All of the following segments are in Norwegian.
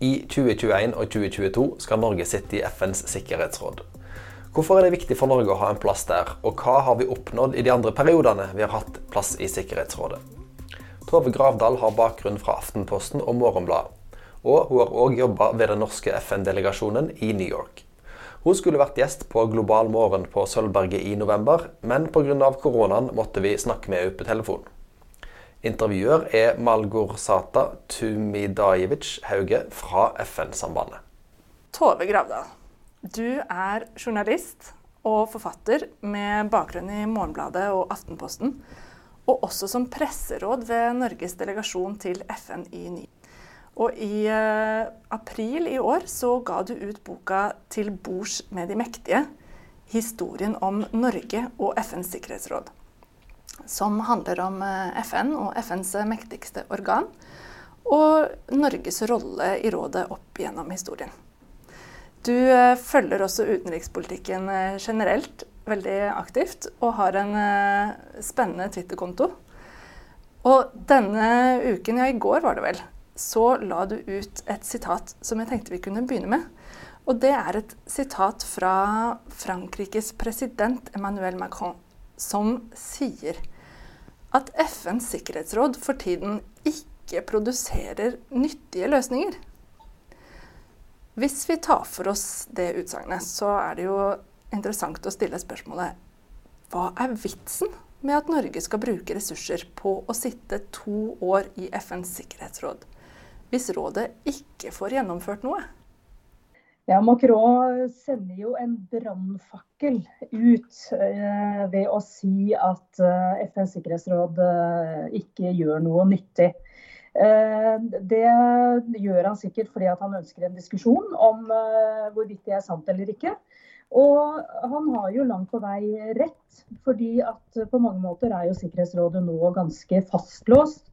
I 2021 og 2022 skal Norge sitte i FNs sikkerhetsråd. Hvorfor er det viktig for Norge å ha en plass der, og hva har vi oppnådd i de andre periodene vi har hatt plass i Sikkerhetsrådet? Tove Gravdal har bakgrunn fra Aftenposten og Morgenbladet, og hun har òg jobba ved den norske FN-delegasjonen i New York. Hun skulle vært gjest på Global morgen på Sølvberget i november, men pga. koronaen måtte vi snakke med henne på telefon. Intervjuer er Malgorzata Tumidajevic Hauge fra FN-sambandet. Tove Gravdal, du er journalist og forfatter med bakgrunn i Morgenbladet og Aftenposten, og også som presseråd ved Norges delegasjon til FN i Ny. Og i eh, april i år så ga du ut boka 'Til bords med de mektige', historien om Norge og FNs sikkerhetsråd som handler om eh, FN og FNs mektigste organ, og Norges rolle i rådet opp gjennom historien. Du eh, følger også utenrikspolitikken eh, generelt veldig aktivt, og har en spennende Twitter-konto. Og denne uken, ja i går var det vel, så la du ut et sitat som jeg tenkte vi kunne begynne med. Og det er et sitat fra Frankrikes president Emmanuel Macron, som sier at FNs sikkerhetsråd for tiden ikke produserer nyttige løsninger. Hvis vi tar for oss det utsagnet, så er det jo interessant å stille spørsmålet hva er vitsen med at Norge skal bruke ressurser på å sitte to år i FNs sikkerhetsråd, hvis rådet ikke får gjennomført noe? Ja, Macron sender jo en brannfakkel ut eh, ved å si at eh, FNs sikkerhetsråd eh, ikke gjør noe nyttig. Eh, det gjør han sikkert fordi han ønsker en diskusjon om eh, hvorvidt det er sant eller ikke. Og han har jo langt på vei rett, fordi at på mange måter er jo Sikkerhetsrådet nå ganske fastlåst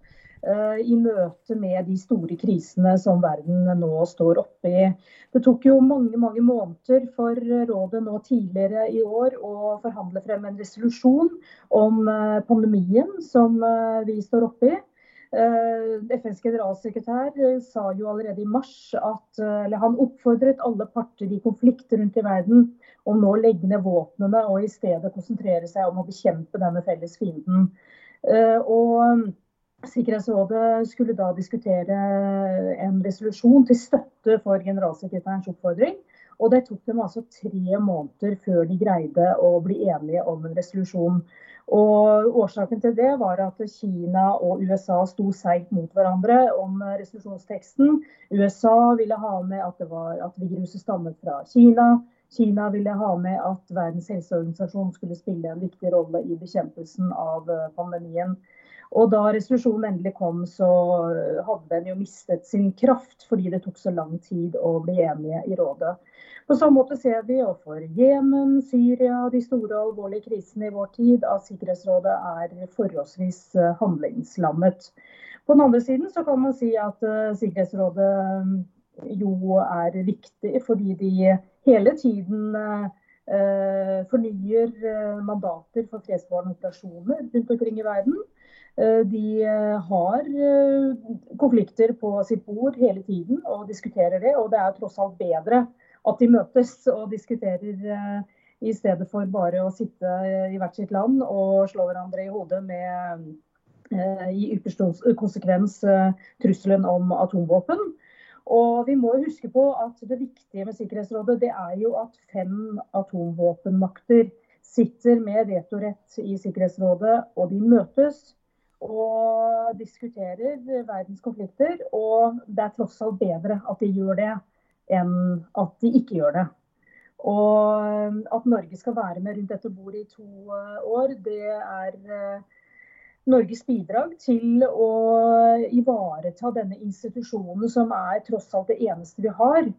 i møte med de store krisene som verden nå står oppe i. Det tok jo mange mange måneder for rådet nå tidligere i år å forhandle frem en resolusjon om eh, pandemien som eh, vi står oppe i. FNs generalsekretær sa jo allerede i mars at han oppfordret alle parter i konflikt rundt i verden om nå å legge ned våpnene og i stedet konsentrere seg om å bekjempe denne felles fienden. Og Sikkerhetsrådet skulle da diskutere en resolusjon til støtte for generalsekretærens oppfordring. Og det tok dem altså tre måneder før de greide å bli enige om en resolusjon. Og Årsaken til det var at Kina og USA sto seigt mot hverandre om resolusjonsteksten. USA ville ha med at, det var, at viruset stammet fra Kina. Kina ville ha med at Verdens helseorganisasjon skulle spille en viktig rolle i bekjempelsen av pandemien. Og da resolusjonen endelig kom, så hadde den jo mistet sin kraft fordi det tok så lang tid å bli enige i rådet. På samme måte ser vi overfor Jemen, Syria, de store og alvorlige krisene i vår tid, at Sikkerhetsrådet er forholdsvis eh, handlingslammet. På den andre siden så kan man si at uh, Sikkerhetsrådet jo er viktig fordi de hele tiden fornyer mandater for fredsbevarende operasjoner rundt omkring i verden. Eh, de eh, har eh, konflikter på sitt bord hele tiden og diskuterer det. Og det er tross alt bedre at de møtes og diskuterer i stedet for bare å sitte i hvert sitt land og slå hverandre i hodet med i ypperste konsekvens trusselen om atomvåpen. Og vi må huske på at Det viktige med Sikkerhetsrådet det er jo at fem atomvåpenmakter sitter med vetorett i Sikkerhetsrådet, og de møtes og diskuterer verdens konflikter. Og det er tross alt bedre at de gjør det, enn at de ikke gjør det. Og at Norge skal være med rundt dette bordet i to eh, år, det er eh, Norges bidrag til å ivareta denne institusjonen, som er tross alt det eneste vi har.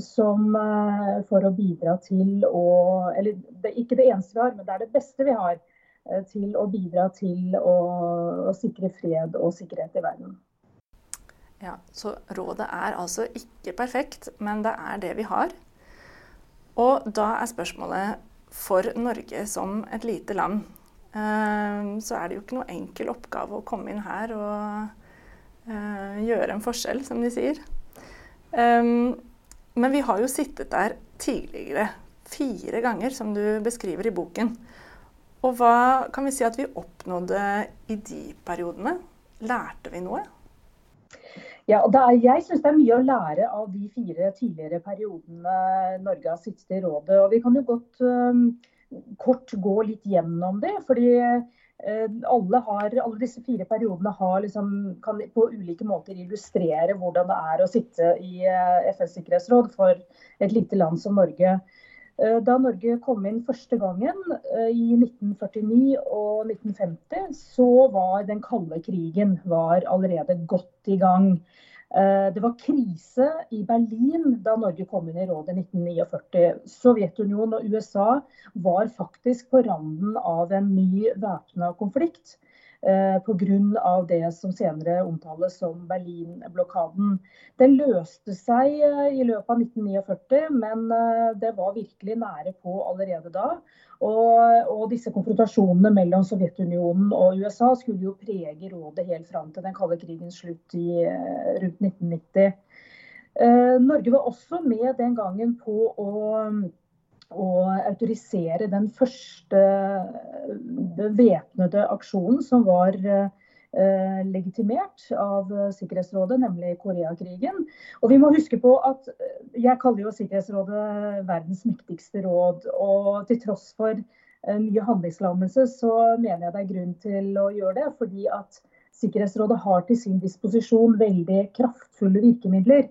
Som eh, for å bidra til å Eller det er ikke det eneste vi har, men det er det beste vi har til å bidra til å, å, sikre fred og sikkerhet i verden. Ja, Så rådet er altså ikke perfekt, men det er det vi har. Og da er spørsmålet for Norge som et lite land, eh, så er det jo ikke noe enkel oppgave å komme inn her og eh, gjøre en forskjell, som de sier. Men vi har jo sittet der tidligere, fire ganger, som du beskriver i boken. Og hva kan vi si at vi oppnådde i de periodene? Lærte vi noe? Ja, er, Jeg syns det er mye å lære av de fire tidligere periodene Norge har sittet i rådet. Og Vi kan jo godt um, kort gå litt gjennom det. fordi uh, alle, har, alle, disse fire periodene liksom, kan på ulike måter illustrere hvordan det er å sitte i uh, FNs sikkerhetsråd for et lite land som Norge. Eh, da Norge kom inn første gangen eh, i 1949 og 1950, så var den kalde krigen var allerede godt i gang. Eh, det var krise i Berlin da Norge kom inn i rådet i 1949. Sovjetunionen og USA var faktisk på randen av en ny væpna konflikt pga. det som senere omtales som Berlin-blokaden. Den løste seg eh, i løpet av 1949, men eh, det var virkelig nære på allerede da. Og, og, disse konfrontasjonene mellom Sovjetunionen og USA skulle jo prege rådet helt fram til den kalde krigens slutt i, eh, rundt 1990. Eh, Norge var også med den gangen på å å autorisere den første væpnede aksjonen som var eh, legitimert av Sikkerhetsrådet, nemlig Koreakrigen. Og vi må huske på at eh, Jeg kaller jo Sikkerhetsrådet verdens mektigste råd. Og til tross for eh, mye handlingslammelse, så mener jeg det er grunn til å gjøre det. Fordi at Sikkerhetsrådet har til sin disposisjon veldig kraftfulle virkemidler.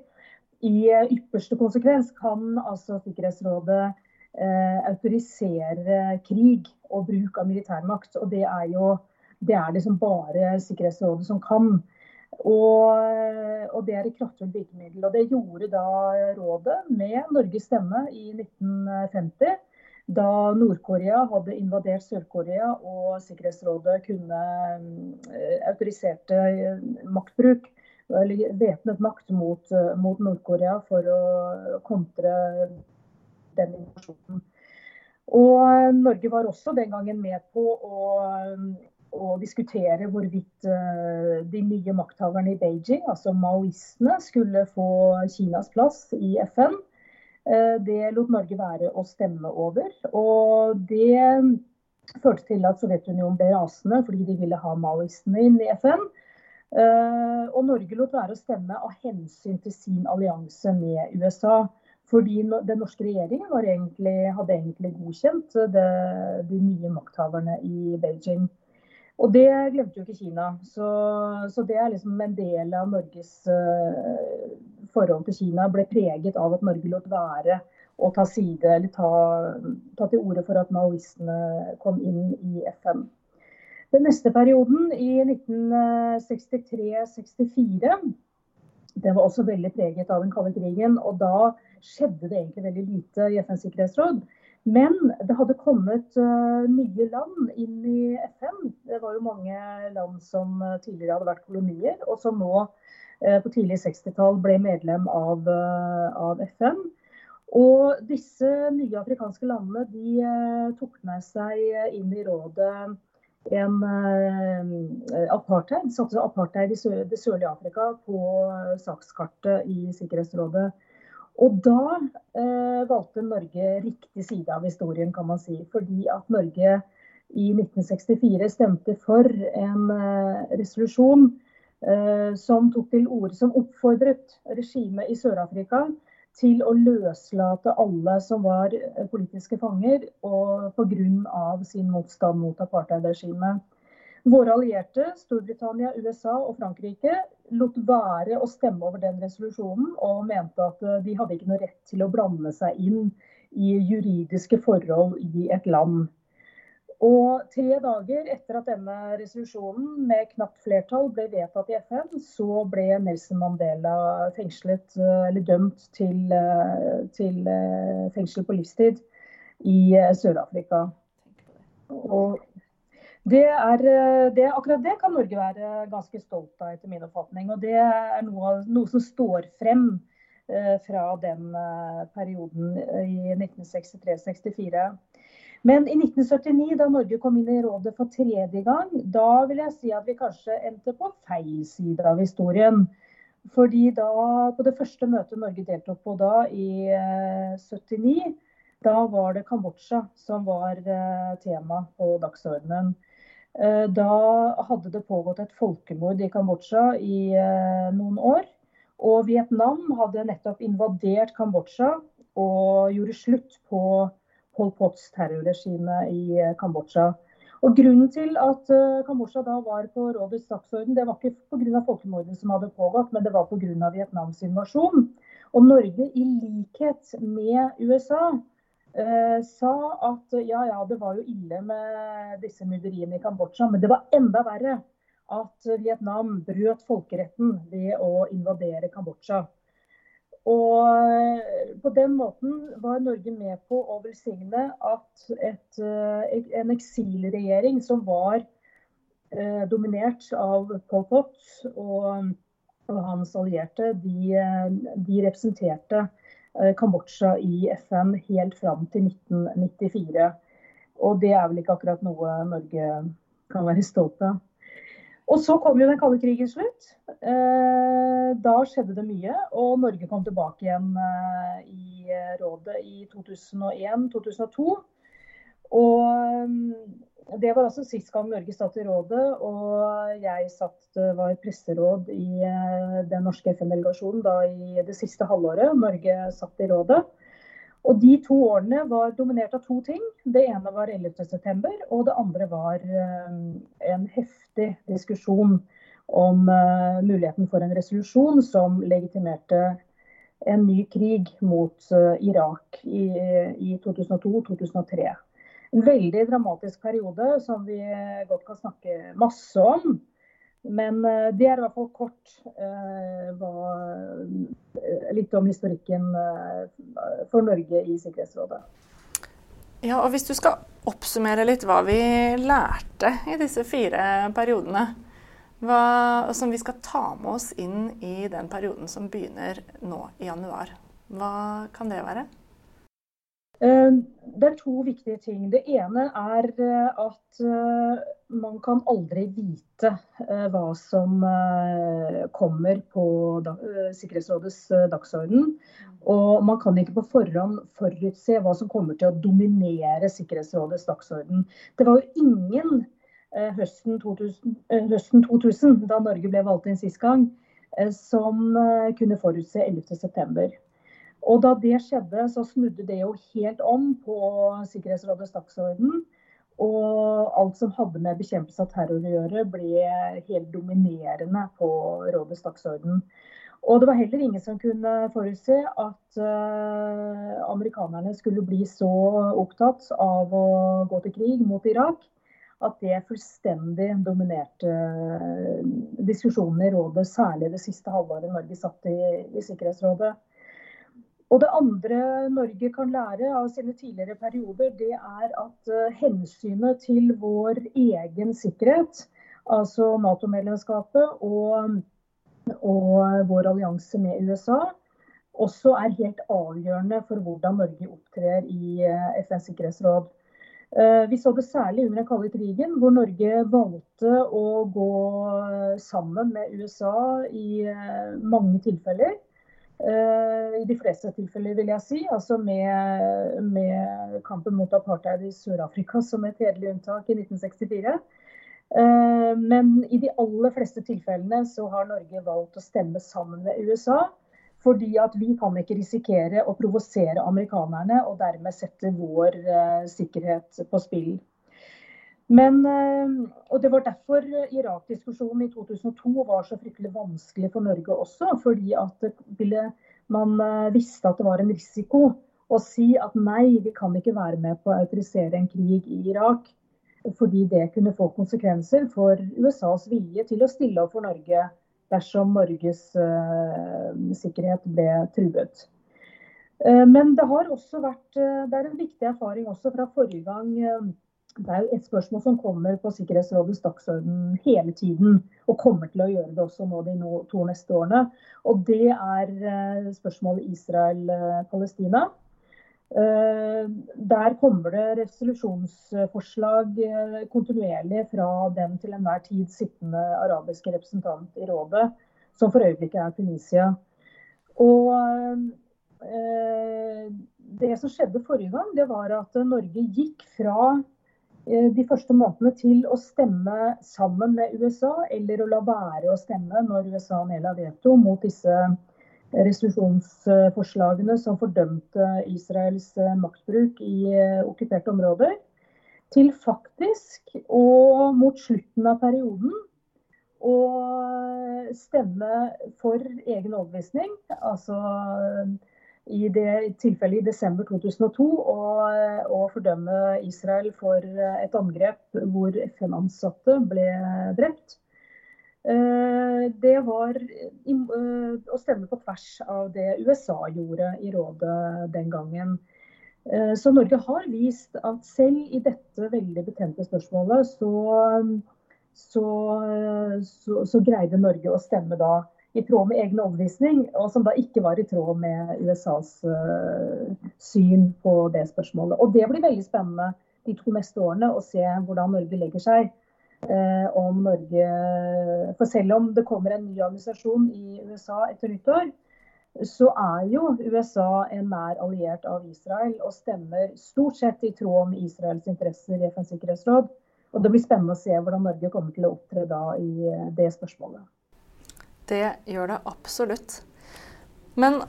I ypperste konsekvens kan altså Sikkerhetsrådet eh, autorisere krig og bruk av militærmakt. Og det er jo det er liksom bare Sikkerhetsrådet som kan. Og, og, det er et kraftfullt virkemiddel. Og det gjorde da rådet med Norges stemme i 1950. Da Nord-Korea hadde invadert Sør-Korea og Sikkerhetsrådet kunne autoriserte maktbruk, eller væpnet makt mot, mot Nord-Korea for å kontre den informasjonen. Og eh, Norge var også den gangen med på å, å diskutere hvorvidt uh, de nye makthaverne i Beijing, altså maoistene, skulle få Kinas plass i FN. Uh, det lot Norge være å stemme over. Og det førte til at Sovjetunionen ble rasende fordi de ville ha maoistene inn i FN. Og Norge lot være å stemme av hensyn til sin allianse med USA. Fordi den norske regjeringen egentlig, hadde egentlig godkjent det, de nye makthaverne i Beijing. Og det glemte jo ikke Kina. Så, så det er liksom en del av Norges uh, forhold til Kina ble preget av at Norge lot være å ta side, eller ta, ta til orde for at maoistene kom inn i FN. Den neste perioden, i 1963-64, det var også veldig preget av den kalde krigen. Og da skjedde det egentlig veldig lite i FNs sikkerhetsråd. Men det hadde kommet uh, nye land inn i FN. Det var jo mange land som uh, tidligere hadde vært kolonier, og som nå uh, på tidlig 60-tall ble medlem av, av, FN. Og disse nye afrikanske landene de tok med seg inn i rådet en uh, apartheid, satte apartheid i sør, det sørlige Afrika på sakskartet i Sikkerhetsrådet. Og da uh, valgte Norge riktig side av historien, kan man si. Fordi at Norge i 1964 stemte for en uh, resolusjon som tok til orde som oppfordret regimet i Sør-Afrika til å løslate alle som var eh, politiske fanger, pga. sin motstand mot apartheidregimet. Våre allierte, Storbritannia, USA og Frankrike, lot være å stemme over den resolusjonen, og mente at eh, de hadde ikke noe rett til å blande seg inn i juridiske forhold i et land. Og tre dager etter at denne resolusjonen med knapt flertall ble vedtatt i FN, så ble Nelson Mandela fengslet, eh, eller dømt til, eh, til eh, fengsel på livstid i Sør-Afrika. Og det er, det, akkurat det kan Norge være ganske stolt av, etter min oppfatning. Og det er noe, noe som står frem fra den perioden i 1963-64. Men i 1979, da Norge kom inn i rådet for tredje gang, da vil jeg si at vi kanskje endte på feil side av historien. Fordi da, på det første møtet Norge deltok på da, i 79, da var det Kambodsja som var tema på dagsordenen. Da hadde det pågått et folkemord i Kambodsja i noen år. Og Vietnam hadde nettopp invadert Kambodsja og gjorde slutt på Pol Pots terrorregime i Kambodsja. Og Grunnen til at uh, Kambodsja da var på rådets dagsorden, det var ikke pga. folkemordet som hadde pågått, men det var pga. Vietnams invasjon. Og Norge, i likhet med USA, eh, sa at ja, ja, det var jo ille med disse myrderiene i Kambodsja, men det var enda verre at Vietnam brøt folkeretten ved å invadere Kambodsja. Og eh, på den måten var Norge med på å velsigne at et, eh, en eksilregjering som var eh, dominert av Pol Pot og, og hans allierte, de, de representerte eh, Kambodsja i FN helt fram til 1994. Og det er vel ikke akkurat noe Norge kan være stolt av. Og så kom jo den kalde krigen slutt. Eh, da skjedde det mye, og Norge kom tilbake igjen eh, i eh, rådet i 2001-2002. Og det var altså sist gang Norge satt i rådet, og jeg satt, var presseråd i den norske FN-delegasjonen da i det siste halvåret Norge satt i rådet. Og De to årene var dominert av to ting. Det ene var 11.9, og det andre var eh, en heftig diskusjon om uh, muligheten for en resolusjon som legitimerte en ny krig mot uh, Irak i, i 2002-2003. En veldig dramatisk periode som vi godt kan snakke masse om. Men uh, det er i hvert fall kort hva litt om historikken eh, for Norge i Sikkerhetsrådet. Ja, og Hvis du skal oppsummere litt hva vi lærte i disse fire periodene, hva, som vi skal ta med oss inn i den perioden som begynner nå i januar, hva kan det være? Eh, det er to viktige ting. Det ene er eh, at eh, man kan aldri vite hva som kommer på Sikkerhetsrådets dagsorden. Og man kan ikke på forhånd forutse hva som kommer til å dominere Sikkerhetsrådets dagsorden. Det var jo ingen høsten 2000, høsten 2000 da Norge ble valgt inn sist gang, som kunne forutse 11.9. Og da det skjedde, så snudde det jo helt om på Sikkerhetsrådets dagsorden. Og alt som hadde med bekjempelse av terror å gjøre, ble helt dominerende på rådets dagsorden. Og det var heller ingen som kunne forutse at uh, amerikanerne skulle bli så opptatt av å gå til krig mot Irak at det fullstendig dominerte diskusjonene diskusjonen i rådet, særlig det siste halvåret Norge satt i, i Sikkerhetsrådet. Og Det andre Norge kan lære av sine tidligere perioder, det er at uh, hensynet til vår egen sikkerhet, altså Nato-medlemskapet og, og, vår allianse med USA, også er helt avgjørende for hvordan Norge opptrer i uh, FNs sikkerhetsråd. Uh, vi så det særlig under den kalde krigen, hvor Norge valgte å gå sammen med USA i mange tilfeller. Eh, I de fleste tilfeller, vil jeg si. Altså med, med kampen mot apartheid i Sør-Afrika som et hederlig unntak i 1964. Eh, men i de aller fleste tilfellene så har Norge valgt å stemme sammen med USA. Fordi at vi kan ikke risikere å provosere amerikanerne og dermed sette vår uh, sikkerhet på spill. Men, eh, og Det var derfor Irak-diskusjonen i 2002 var så fryktelig vanskelig for Norge også. Fordi at ville, man eh, visste at det var en risiko å si at nei, vi kan ikke være med på å autorisere en krig i Irak. Fordi det kunne få konsekvenser for USAs vilje til å stille opp for Norge dersom Norges uh, sikkerhet ble truet. Uh, men det har også vært, uh, det er en viktig erfaring også fra forrige gang det er jo et spørsmål som kommer på Sikkerhetsrådets dagsorden hele tiden, og kommer til å gjøre det også nå de to neste årene. Og det er eh, spørsmålet Israel-Palestina. Eh, der kommer det resolusjonsforslag eh, kontinuerlig fra den til enhver tid sittende arabiske representant i rådet, som for øyeblikket er Tunisia. Og det som skjedde forrige gang, det var at Norge gikk fra de første månedene til å stemme sammen med USA, eller å la være å stemme når USA nedla veto mot disse resolusjonsforslagene som fordømte Israels eh, maktbruk i eh, okkuperte områder, til faktisk og mot slutten av perioden å stemme for egen overbevisning. Altså i det tilfellet i desember 2002 å fordømme Israel for et angrep hvor FN-ansatte ble drept. Eh, det var eh, å stemme på tvers av det USA gjorde i rådet den gangen. Eh, så Norge har vist at selv i dette veldig betente spørsmålet, så, så, så, så greide Norge å stemme da i tråd med egen overbevisning, og som da ikke var i tråd med USAs uh, syn på det spørsmålet. Og Det blir veldig spennende de to neste årene å se hvordan Norge legger seg. Eh, om Norge For selv om det kommer en ny administrasjon i USA etter nyttår, så er jo USA en nær alliert av Israel og stemmer stort sett i tråd med Israels interesser i FNs sikkerhetsråd. Og Det blir spennende å se hvordan Norge kommer til å opptre da i eh, det spørsmålet. Det gjør det absolutt. Men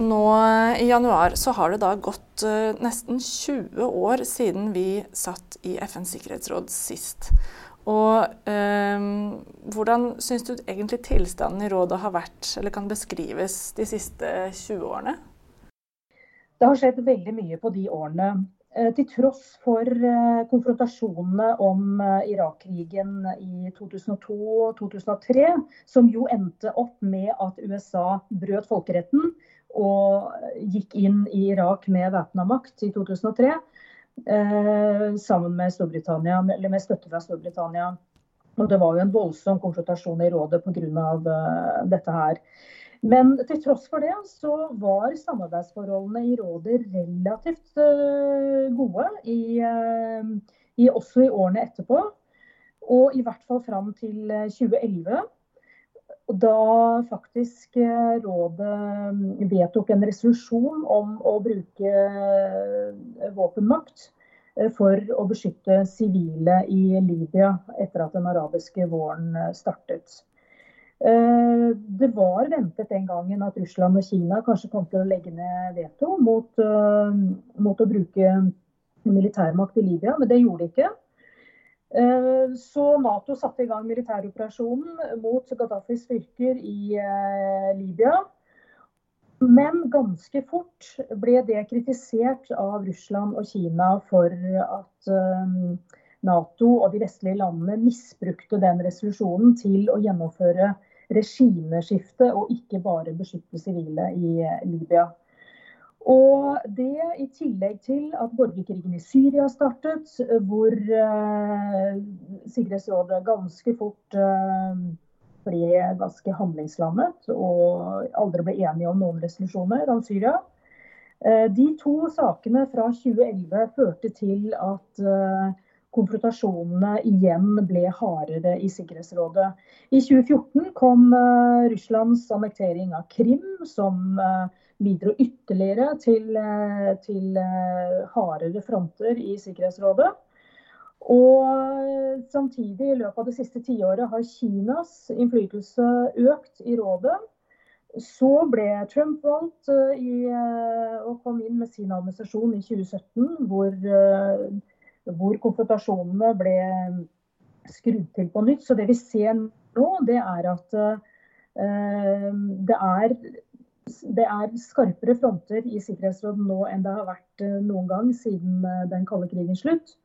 nå i januar så har det da gått uh, nesten 20 år siden vi satt i FNs sikkerhetsråd sist. Og uh, hvordan syns du egentlig tilstanden i rådet har vært, eller kan beskrives, de siste 20 årene? Det har skjedd veldig mye på de årene. Eh, til tross for eh, konfrontasjonene om eh, Irak-krigen i 2002-2003, som jo endte opp med at USA brøt folkeretten og gikk inn i Irak med væpna makt i 2003, Eh, sammen med med støtte fra Storbritannia. Og Det var jo en voldsom konfrontasjon i rådet pga. Dette her. Men til tross for det så var samarbeidsforholdene i rådet relativt uh, gode i, uh, i, også i årene etterpå. Og i hvert fall fram til 2011 da faktisk eh, rådet mm, vedtok en resolusjon om å bruke eh, våpenmakt eh, for å beskytte sivile i Libya etter at den arabiske våren startet. Det var ventet den gangen at Russland og Kina kanskje kom til å legge ned veto mot, mot å bruke militærmakt i Libya, men det gjorde de ikke. Eh, så Nato satte i gang militæroperasjonen mot Gaddafis styrker i eh, Libya. Men ganske fort ble det kritisert av Russland og Kina for at eh, Nato og de vestlige landene misbrukte den resolusjonen til å gjennomføre regimeskifte og ikke bare beskytte sivile i Libya. Og det i tillegg til at borgerkrigen i Syria startet, hvor eh, Sikkerhetsrådet ganske fort eh, ble ganske handlingslammet og aldri ble enige om noen resolusjoner om Syria. Eh, de to sakene fra 2011 førte til at eh, konfrontasjonene igjen ble hardere i Sikkerhetsrådet. I 2014 kom eh, Russlands annektering av Krim, som eh, bidro ytterligere til, eh, til hardere fronter i Sikkerhetsrådet. Og samtidig, i løpet av det siste tiåret, har Kinas innflytelse økt i rådet. Så ble Trump valgt i, og kom inn med sin administrasjon i 2017, hvor, hvor konfrontasjonene ble skrudd til på nytt. Så det vi ser nå, det er at uh, det er det er skarpere fronter i Sikkerhetsrådet nå enn det har vært eh, noen gang siden eh, den kalde krigens slutt.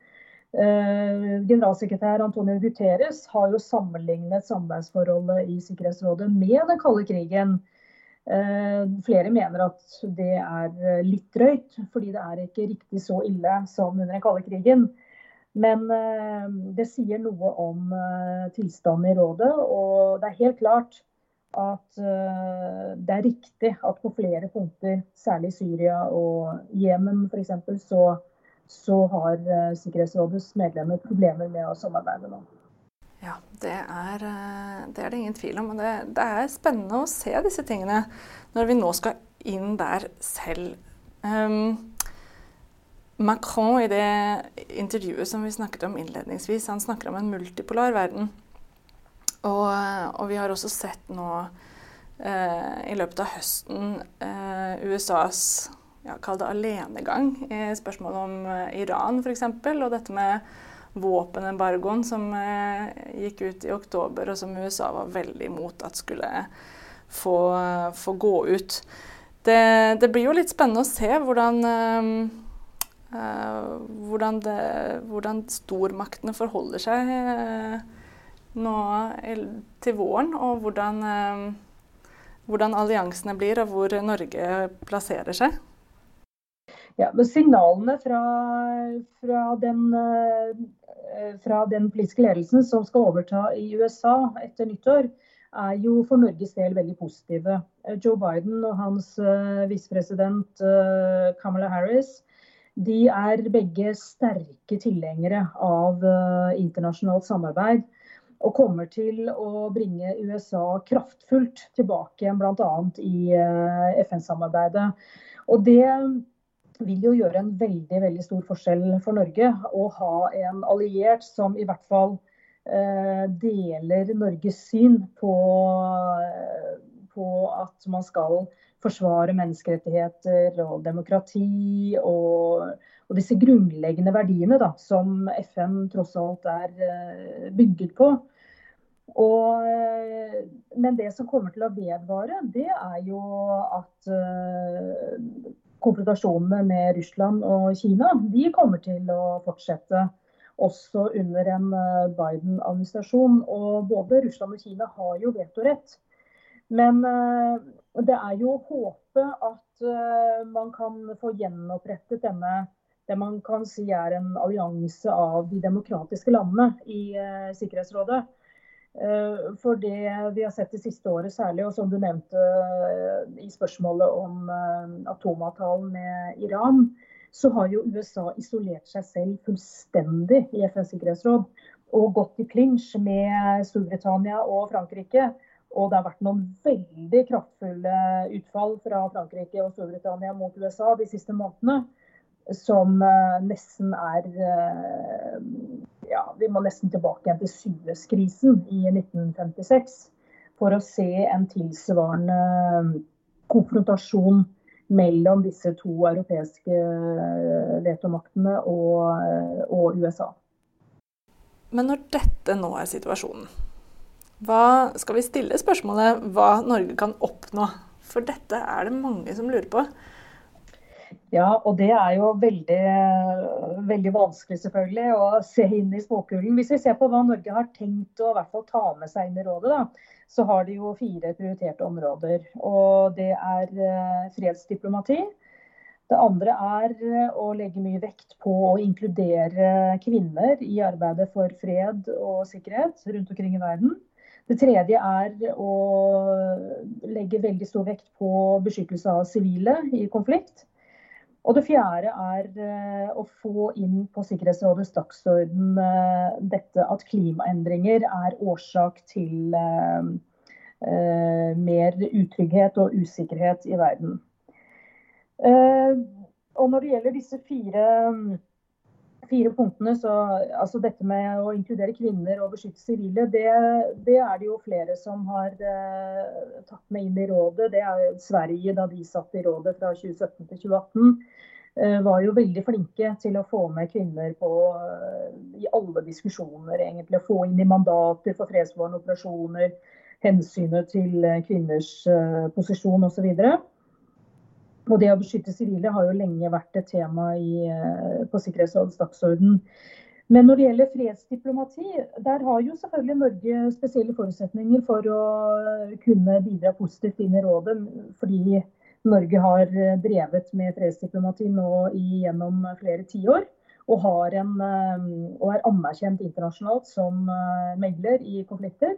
Eh, generalsekretær Antonio Guterres har jo sammenlignet samarbeidsforholdet i Sikkerhetsrådet med den kalde krigen. Flere mener at det er litt drøyt, fordi det er ikke riktig så ille som under den kalde krigen. Men det sier noe om tilstanden i rådet, og det er helt klart at eh, det er riktig at på flere punkter, særlig Syria og Jemen f.eks., så, så har eh, Sikkerhetsrådets medlemmer problemer med å samarbeide nå. Ja, det er, det er, det ingen tvil om. Og det, det, er spennende å se disse tingene når vi nå skal inn der selv. Um, Macron i det intervjuet som vi snakket om innledningsvis, han snakker om en multipolar verden. Og, og vi har også sett nå eh, i løpet av høsten eh, USAs ja, kall det alenegang i spørsmålet om eh, Iran f.eks. Og dette med våpenembargoen som eh, gikk ut i oktober, og som USA var veldig imot at skulle få, få gå ut. Det, det, blir jo litt spennende å se hvordan Uh, hvordan, det, hvordan, stormaktene forholder seg uh, nå til våren, og hvordan, uh, hvordan, alliansene blir, og hvor Norge plasserer seg. Ja, men Signalene fra, fra, den, fra den politiske ledelsen som skal overta i USA etter nyttår, er jo for Norges del veldig positive. Joe Biden og hans visepresident Kamala Harris de er begge sterke tilhengere av internasjonalt samarbeid. Og kommer til å bringe USA kraftfullt tilbake igjen, bl.a. i FN-samarbeidet. Og det vil jo gjøre en veldig, veldig stor forskjell for Norge å ha en alliert som i hvert fall eh, deler Norges syn på, på at man skal forsvare menneskerettigheter og demokrati og, og disse grunnleggende verdiene da, som FN tross alt er eh, bygget på. Og, eh, men det som kommer til å vedvare, det er jo at konfrontasjonene med Russland og Kina de kommer til å fortsette også under en Biden-administrasjon. Og både Russland og Kina har jo vetorett. Men uh, det er jo håpet at uh, man kan få gjenopprettet denne det man kan si er en allianse av de demokratiske landene i Sikkerhetsrådet. Uh, for det vi har sett det siste året særlig, og som du nevnte i spørsmålet om atomavtalen med Iran, så har jo USA isolert seg selv fullstendig i FNs sikkerhetsråd. Og gått i klinsj med Storbritannia og Frankrike og det har vært noen veldig kraftfulle utfall fra Frankrike og Storbritannia mot USA de siste månedene. Som nesten er Ja, vi må nesten tilbake igjen til Suez-krisen i 1956 for å se en tilsvarende eh, konfrontasjon mellom disse to europeiske vetomaktene og, og USA. Men når dette nå er situasjonen, hva skal vi stille spørsmålet hva Norge kan oppnå? For dette er det mange som lurer på. Ja, og det er jo veldig, veldig vanskelig selvfølgelig å se inn i småkulen. Hvis vi ser på hva Norge har tenkt å hvert fall ta med seg inn i rådet, da, så har de jo fire prioriterte områder. Og det er eh, fredsdiplomati. Det andre er å legge mye vekt på å inkludere kvinner i arbeidet for fred og sikkerhet rundt omkring i verden. Det tredje er å legge veldig stor vekt på beskyttelse av sivile i konflikt. Og det fjerde er eh, å få inn på Sikkerhetsrådets dagsorden eh, dette at klimaendringer er årsak til eh, mer utrygghet og usikkerhet i verden. Og når det gjelder disse fire fire punktene, så altså dette med å inkludere kvinner og beskytte sivile, det, det, er det jo flere som har tatt med inn i rådet. Det er Sverige, da de satt i rådet fra 2017 til 2018, eh, var jo veldig flinke til å få med kvinner på, eh, i alle diskusjoner, egentlig. Få inn i mandater for fredsbevarende operasjoner, hensynet til eh, kvinners eh, posisjon osv. Og det å beskytte sivile har jo lenge vært et tema i, eh, på Sikkerhetsrådets dagsorden. Men når det gjelder fredsdiplomati, der har jo selvfølgelig Norge spesielle forutsetninger for å kunne bidra positivt inn i rådet. Fordi Norge har drevet med fredsdiplomati nå gjennom flere tiår. Og, en, eh, og er anerkjent internasjonalt som eh, megler i konflikter.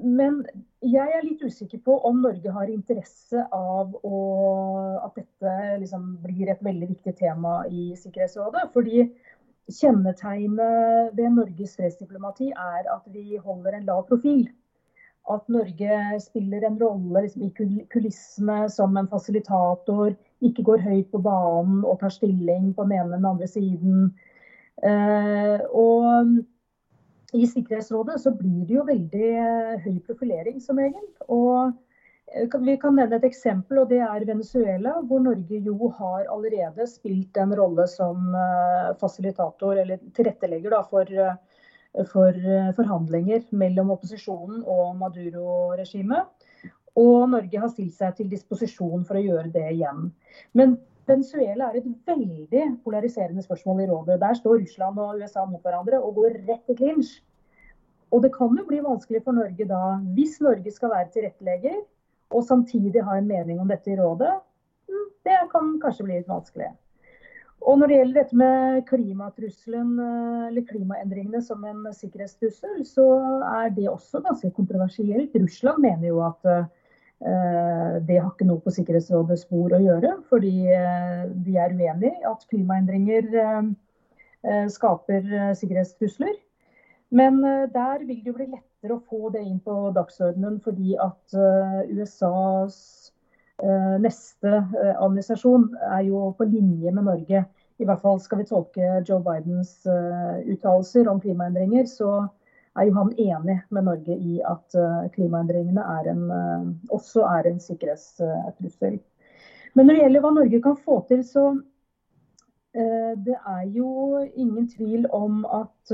Men jeg er litt usikker på om Norge har interesse av å, at dette liksom blir et veldig viktig tema i Sikkerhetsrådet. Fordi kjennetegnet ved Norges fredsdiplomati er at vi holder en lav profil. At Norge spiller en rolle liksom, i kulissene som en fasilitator, ikke går høyt på banen og tar stilling på den ene eller den andre siden. Eh, og i Sikkerhetsrådet så blir det jo veldig eh, høy profilering som regel. Og eh, vi kan nevne et eksempel, og det er Venezuela, hvor Norge jo har allerede spilt en rolle som eh, fasilitator, eller tilrettelegger da, for, for forhandlinger mellom opposisjonen og Maduro-regimet. Og Norge har stilt seg til disposisjon for å gjøre det igjen. Men Venezuela er et veldig polariserende spørsmål i rådet. Der står Russland og USA mot hverandre og går rett i clinch. Og det kan jo bli vanskelig for Norge da, hvis Norge skal være tilrettelegger og samtidig ha en mening om dette i rådet. Mm, det kan kanskje bli litt vanskelig. Og når det gjelder dette med klimatrusselen eh, eller klimaendringene som en sikkerhetstrussel, så er det også ganske kontroversielt. Russland mener jo at uh, det har ikke noe på Sikkerhetsrådets spor å gjøre, fordi uh, de er uenig i at klimaendringer uh, skaper sikkerhetstrusler. Men der vil det jo bli lettere å få det inn på dagsordenen, fordi at USAs neste administrasjon er jo på linje med Norge. I hvert fall skal vi tolke Joe Bidens uttalelser om klimaendringer, så er jo han enig med Norge i at klimaendringene er en, også er en sikkerhetstrussel. Men når det gjelder hva Norge kan få til, så Eh, det er jo ingen tvil om at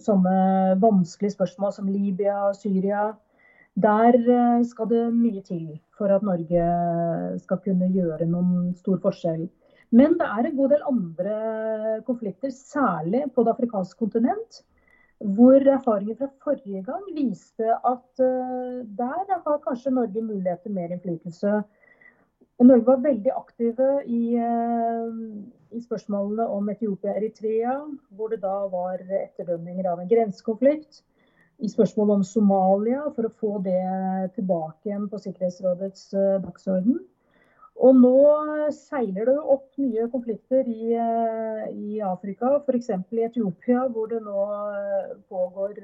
sånne vanskelige spørsmål som Libya, Syria, der skal det mye til for at Norge skal kunne gjøre noen stor forskjell. Men det er en god del andre konflikter, særlig på det afrikanske kontinent, hvor erfaringer fra forrige gang viste at uh, der har kanskje Norge mulighet til mer innflytelse. Norge var veldig aktive i i spørsmålene om Etiopia-Eritrea, hvor det da var etterdømninger av en grensekonflikt. I spørsmålet om Somalia, for å få det tilbake igjen på Sikkerhetsrådets uh, dagsorden. Og nå seiler det opp nye konflikter i, uh, i Afrika, f.eks. i Etiopia, hvor det nå uh, pågår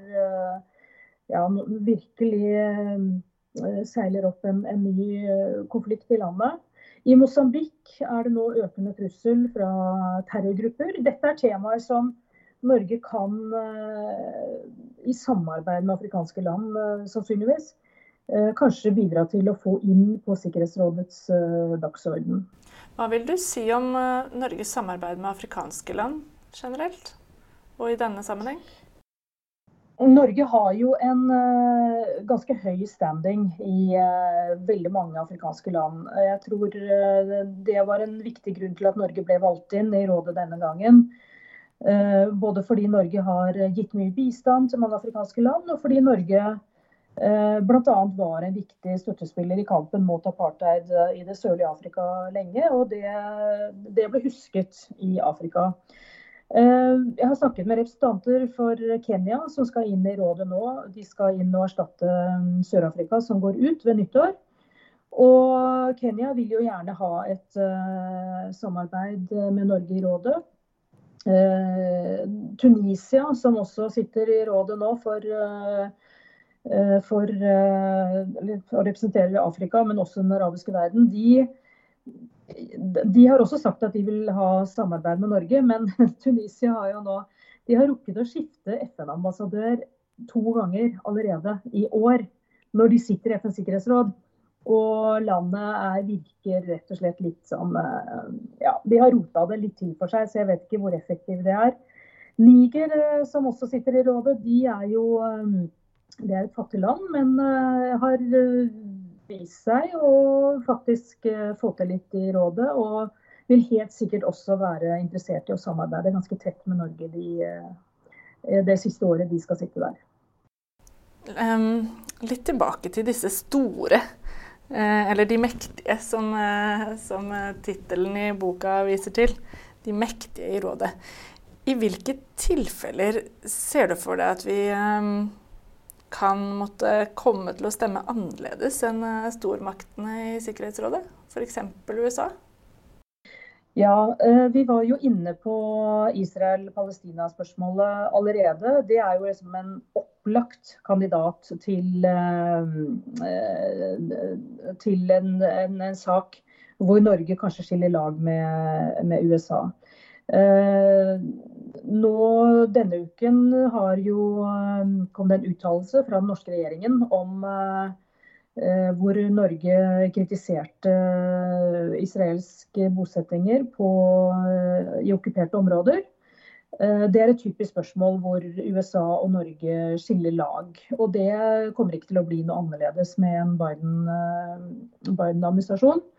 ja, virkelig seiler opp en, en ny konflikt i landet. I Mosambik er det nå økende trussel fra terrorgrupper. Dette er temaer som Norge kan, eh, i samarbeid med afrikanske land eh, sannsynligvis, eh, kanskje bidra til å få inn på Sikkerhetsrådets dagsorden. Hva vil du si om Norges samarbeid med afrikanske land generelt, og i denne sammenheng? Norge har jo en ganske høy standing i veldig mange afrikanske land. Jeg tror det var en viktig grunn til at Norge ble valgt inn i rådet denne gangen. Både fordi Norge har gitt mye bistand til mange afrikanske land, og fordi Norge uh, bl.a. var en viktig støttespiller i kampen mot apartheid i det sørlige Afrika lenge. Og det, det ble husket i Afrika. Eh, jeg har snakket med representanter for Kenya som skal inn i rådet nå. De skal inn og erstatte mm, Sør-Afrika som går ut ved nyttår. Og Kenya vil jo gjerne ha et samarbeid med Norge i rådet. Uh, Tunisia, som også sitter i rådet nå for, for, for å representere Afrika, men også den arabiske verden, de de har også sagt at de vil ha samarbeid med Norge, men Tunisia har jo nå de har rukket å skifte FN-ambassadør to ganger allerede i år, når de sitter i FNs sikkerhetsråd. Og landet er, virker rett og slett litt som eh, Ja, de har rota det litt til for seg, så jeg vet ikke hvor effektivt det er. Niger, eh, som også sitter i rådet, de er jo eh, Det er et fattig land, men har vist seg å faktisk få til litt i rådet. Og vil helt sikkert også være interessert i å samarbeide ganske tett med Norge de, det siste året de skal sitte der. Um, litt tilbake til disse store, eller de mektige, som, eh, som tittelen i boka viser til. De mektige i rådet. I hvilke tilfeller ser du for deg at vi kan måtte komme til å stemme annerledes enn eh, stormaktene i Sikkerhetsrådet, f.eks. USA? Ja, eh, vi var jo inne på Israel-Palestina-spørsmålet allerede. Det er jo liksom en opplagt kandidat til, eh, til en, en, en, sak hvor Norge kanskje skiller lag med, med USA. Eh, nå denne uken jo kom det en uttalelse fra den norske regjeringen om Eh, hvor Norge kritiserte eh, israelske bosettinger på, eh, i okkuperte områder. Det er et typisk spørsmål hvor USA og Norge skiller lag. Og det kommer ikke til å bli noe annerledes med en Biden-administrasjon. Biden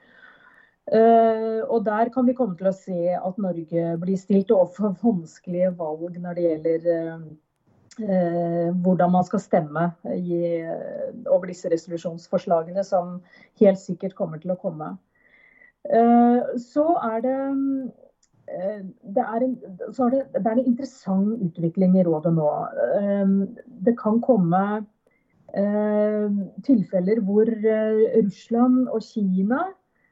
og der kan vi komme til å se at Norge blir stilt overfor vanskelige valg når det gjelder Eh, hvordan man skal stemme i, eh, over disse resolusjonsforslagene, som helt sikkert kommer til å komme. Eh, så er det det er, en, det, det er en interessant utvikling i rådet nå. Det kan komme tilfeller hvor Russland og Kina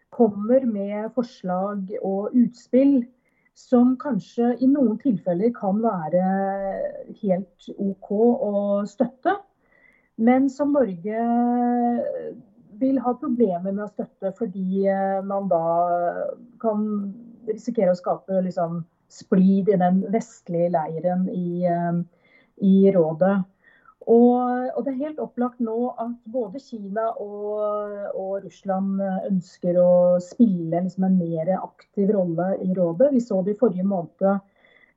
kommer med forslag og utspill som kanskje i noen tilfeller kan være helt OK å støtte, men som Norge vil ha problemer med å støtte fordi eh, man da kan risikere å skape liksom, splid i den vestlige leiren i, eh, i rådet. Og, og, det er helt opplagt nå at både Kina og, og Russland ønsker å spille liksom en mer aktiv rolle i rådet. Vi så det i forrige måned,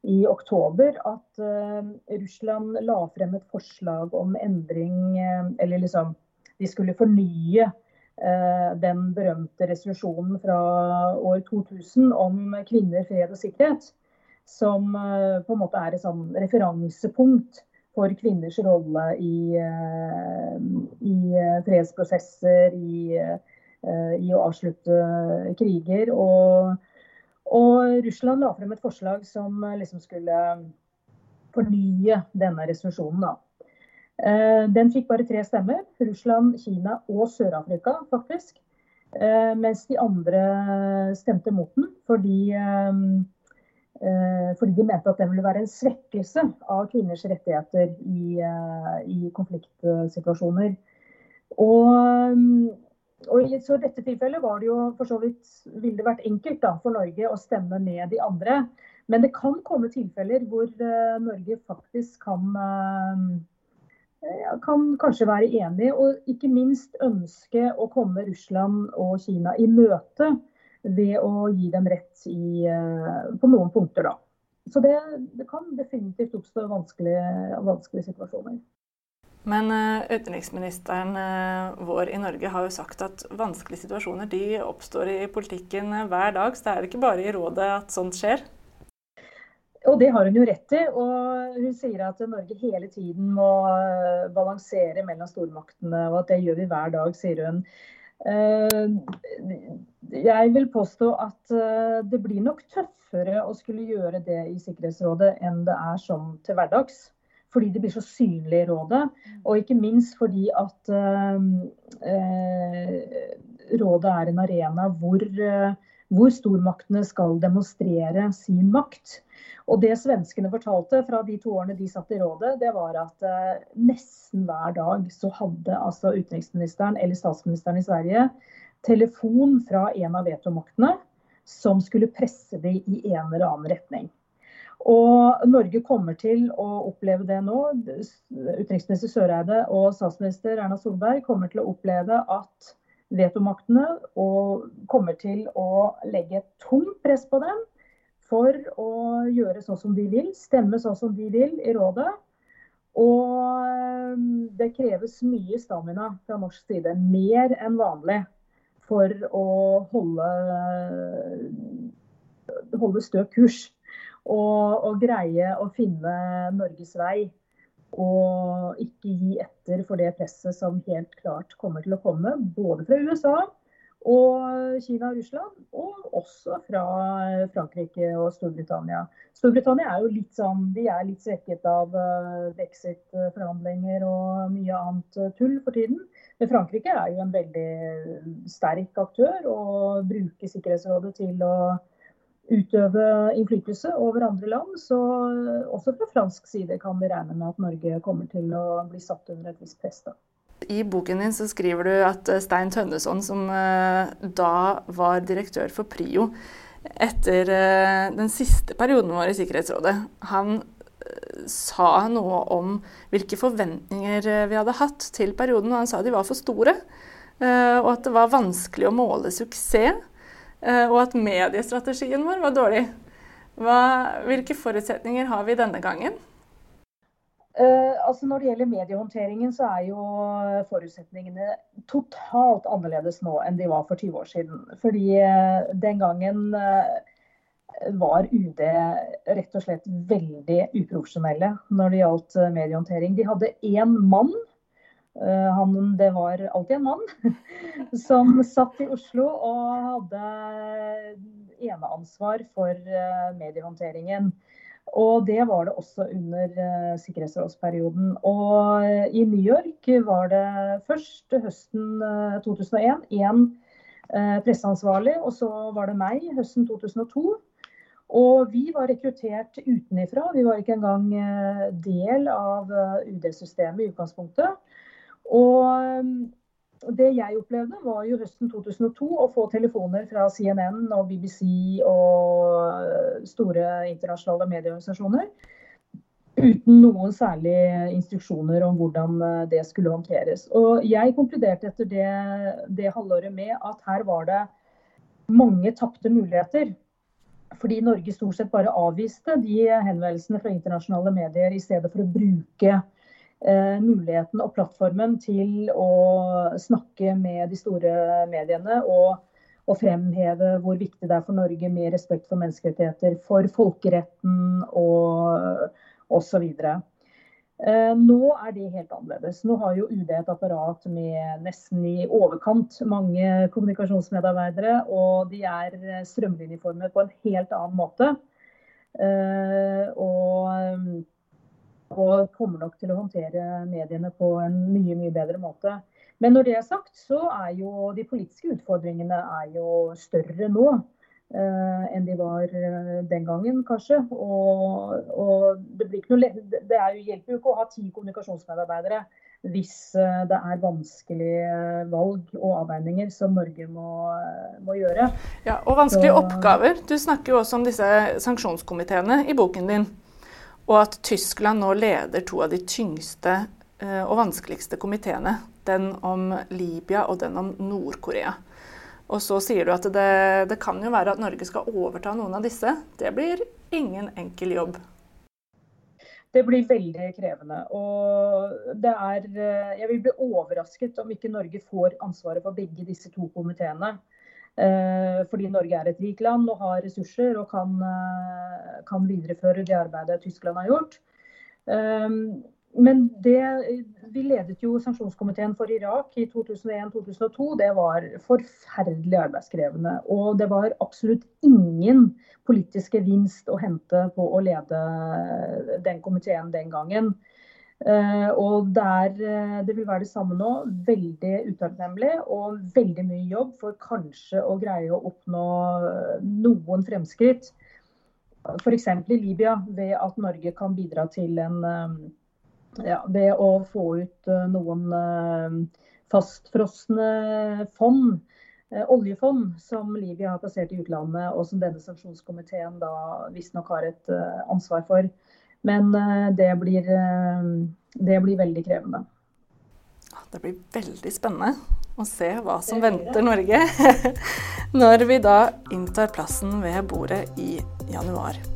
i oktober, at uh, Russland la frem et forslag om endring uh, Eller liksom de skulle fornye uh, den berømte resolusjonen fra år 2000 om kvinner, fred og sikkerhet. Som på en måte er et sånn referansepunkt for kvinners rolle i, eh, i eh, fredsprosesser, i, eh, i, å avslutte kriger. Og, og, Russland la frem et forslag som liksom skulle fornye denne resolusjonen. Da. Den fikk bare tre stemmer. Russland, Kina og Sør-Afrika, faktisk. Mens de andre stemte mot den fordi fordi de mente at det ville være en svekkelse av kvinners rettigheter i, eh, i konfliktsituasjoner. Og, mm, og, i så dette tilfellet var det jo for så vidt ville det vært enkelt da, for Norge å stemme med de andre. Men det kan komme tilfeller hvor uh, Norge faktisk kan, kan kanskje være enig, og ikke minst ønske å komme Russland og Kina i møte ved å gi dem rett i, eh, på noen punkter, da. Så det, det kan definitivt oppstå vanskelige, vanskelige situasjoner. Men eh, utenriksministeren eh, vår i Norge har jo sagt at vanskelige situasjoner de oppstår i politikken hver dag. Så det er ikke bare i rådet at sånt skjer? Og det har hun jo rett i. Og hun sier at Norge hele tiden må balansere mellom stormaktene, og at det gjør vi hver dag, sier hun. Eh, jeg vil påstå at eh, det blir nok tøffere å skulle gjøre det i Sikkerhetsrådet enn det er som til hverdags. Fordi det blir så synlig i rådet. Og ikke minst fordi at eh, rådet er en arena hvor, hvor stormaktene skal demonstrere sin makt. Og det svenskene fortalte fra de to årene de satt i rådet, det var at eh, nesten hver dag så hadde altså utenriksministeren eller statsministeren i Sverige telefon fra en av vetomaktene som skulle presse dem i en eller annen retning. Og Norge kommer til å oppleve det nå. Utenriksminister Søreide og statsminister Erna Solberg kommer til å oppleve at vetomaktene og kommer til å legge et tungt press på dem for å gjøre sånn som de vil, stemme sånn som de vil i rådet. Og eh, det kreves mye stamina fra norsk side, mer enn vanlig, for å holde, holde stø kurs. Og, og, greie å finne Norges vei. Og ikke gi etter for det presset som helt klart kommer til å komme, både fra USA og Kina og Russland, og også fra Frankrike og Storbritannia. Storbritannia er jo litt sånn, de er litt svekket av uh, brexit-forhandlinger og mye annet uh, tull for tiden. Men Frankrike er jo en veldig sterk aktør og bruker Sikkerhetsrådet til å utøve innflytelse over andre land. Så også fra fransk side kan vi regne med at Norge kommer til å bli satt under et visst press. I boken din så skriver du at eh, Stein Tønneson, som eh, da var direktør for Prio etter eh, den siste perioden vår i Sikkerhetsrådet, han sa noe om hvilke forventninger vi hadde hatt til perioden. og Han sa de var for store, og at det var vanskelig å måle suksess. Og at mediestrategien vår var dårlig. Hva, hvilke forutsetninger har vi denne gangen? Uh, altså Når det gjelder mediehåndteringen, så er jo forutsetningene totalt annerledes nå enn de var for 20 år siden. Fordi uh, den gangen uh, var UD rett og slett veldig uprofesjonelle når det gjaldt mediehåndtering. De hadde én mann, han, det var alltid en mann, som satt i Oslo og hadde eneansvar for mediehåndteringen. Og det var det også under uh, sikkerhetsrådsperioden. Og i New York var det først høsten uh, 2001 én presseansvarlig, og så var det meg høsten 2002. Og vi var rekruttert utenifra. Vi var ikke engang del av UD-systemet i utgangspunktet. Og det jeg opplevde, var jo høsten 2002 å få telefoner fra CNN og BBC og store internasjonale medieorganisasjoner uten noen særlige instruksjoner om hvordan eh, det skulle håndteres. Og jeg konkluderte etter det, det halvåret med at her var det mange tapte muligheter. Fordi Norge stort sett bare avviste de henvendelsene fra internasjonale medier i stedet for å bruke muligheten og plattformen til å snakke med de store mediene og, og, fremheve hvor viktig det er for Norge med respekt for menneskerettigheter, for folkeretten og osv. Eh, nå er det helt annerledes. Nå har jo UD et apparat med nesten i overkant mange kommunikasjonsmedarbeidere, og de er strømlinjeformet på en helt annen måte. Eh, og og kommer nok til å håndtere mediene på en mye, mye bedre måte. Men når det er sagt, så er jo de politiske utfordringene jo større nå eh, enn de var eh, den gangen, kanskje. Og, og det, noe, det jo, hjelper jo ikke å ha ti kommunikasjonsmedarbeidere hvis eh, det er vanskelige valg og avveininger som Norge må, må gjøre. Ja, Og vanskelige så, oppgaver. Du snakker jo også om disse sanksjonskomiteene i boken din. Og at Tyskland nå leder to av de tyngste eh, og vanskeligste komiteene. Den om Libya og den om Nord-Korea. Og så sier du at det, det, kan jo være at Norge skal overta noen av disse. Det blir ingen enkel jobb. Det blir veldig krevende. Og det er eh, Jeg vil bli overrasket om ikke Norge får ansvaret for begge disse to komiteene. Eh, fordi Norge er et rikt land og har ressurser og kan, eh, kan videreføre det arbeidet Tyskland har gjort. Eh, men det, vi ledet jo sanksjonskomiteen for Irak i 2001-2002. Det var forferdelig arbeidskrevende. Og det var absolutt ingen politisk gevinst å hente på å lede den komiteen den gangen. Uh, og der, uh, det vil være det samme nå. Veldig utakknemlig og veldig mye jobb for kanskje å greie å oppnå uh, noen fremskritt. F.eks. i Libya, ved at Norge kan bidra til en ja, Ved å få ut noen fastfrosne fond, oljefond, som Libya har plassert i utlandet, og som denne sanksjonskomiteen da visstnok har et ansvar for. Men eh, det blir, eh, det blir veldig krevende. Det blir veldig spennende å se hva som venter Norge når vi da inntar plassen ved bordet i januar.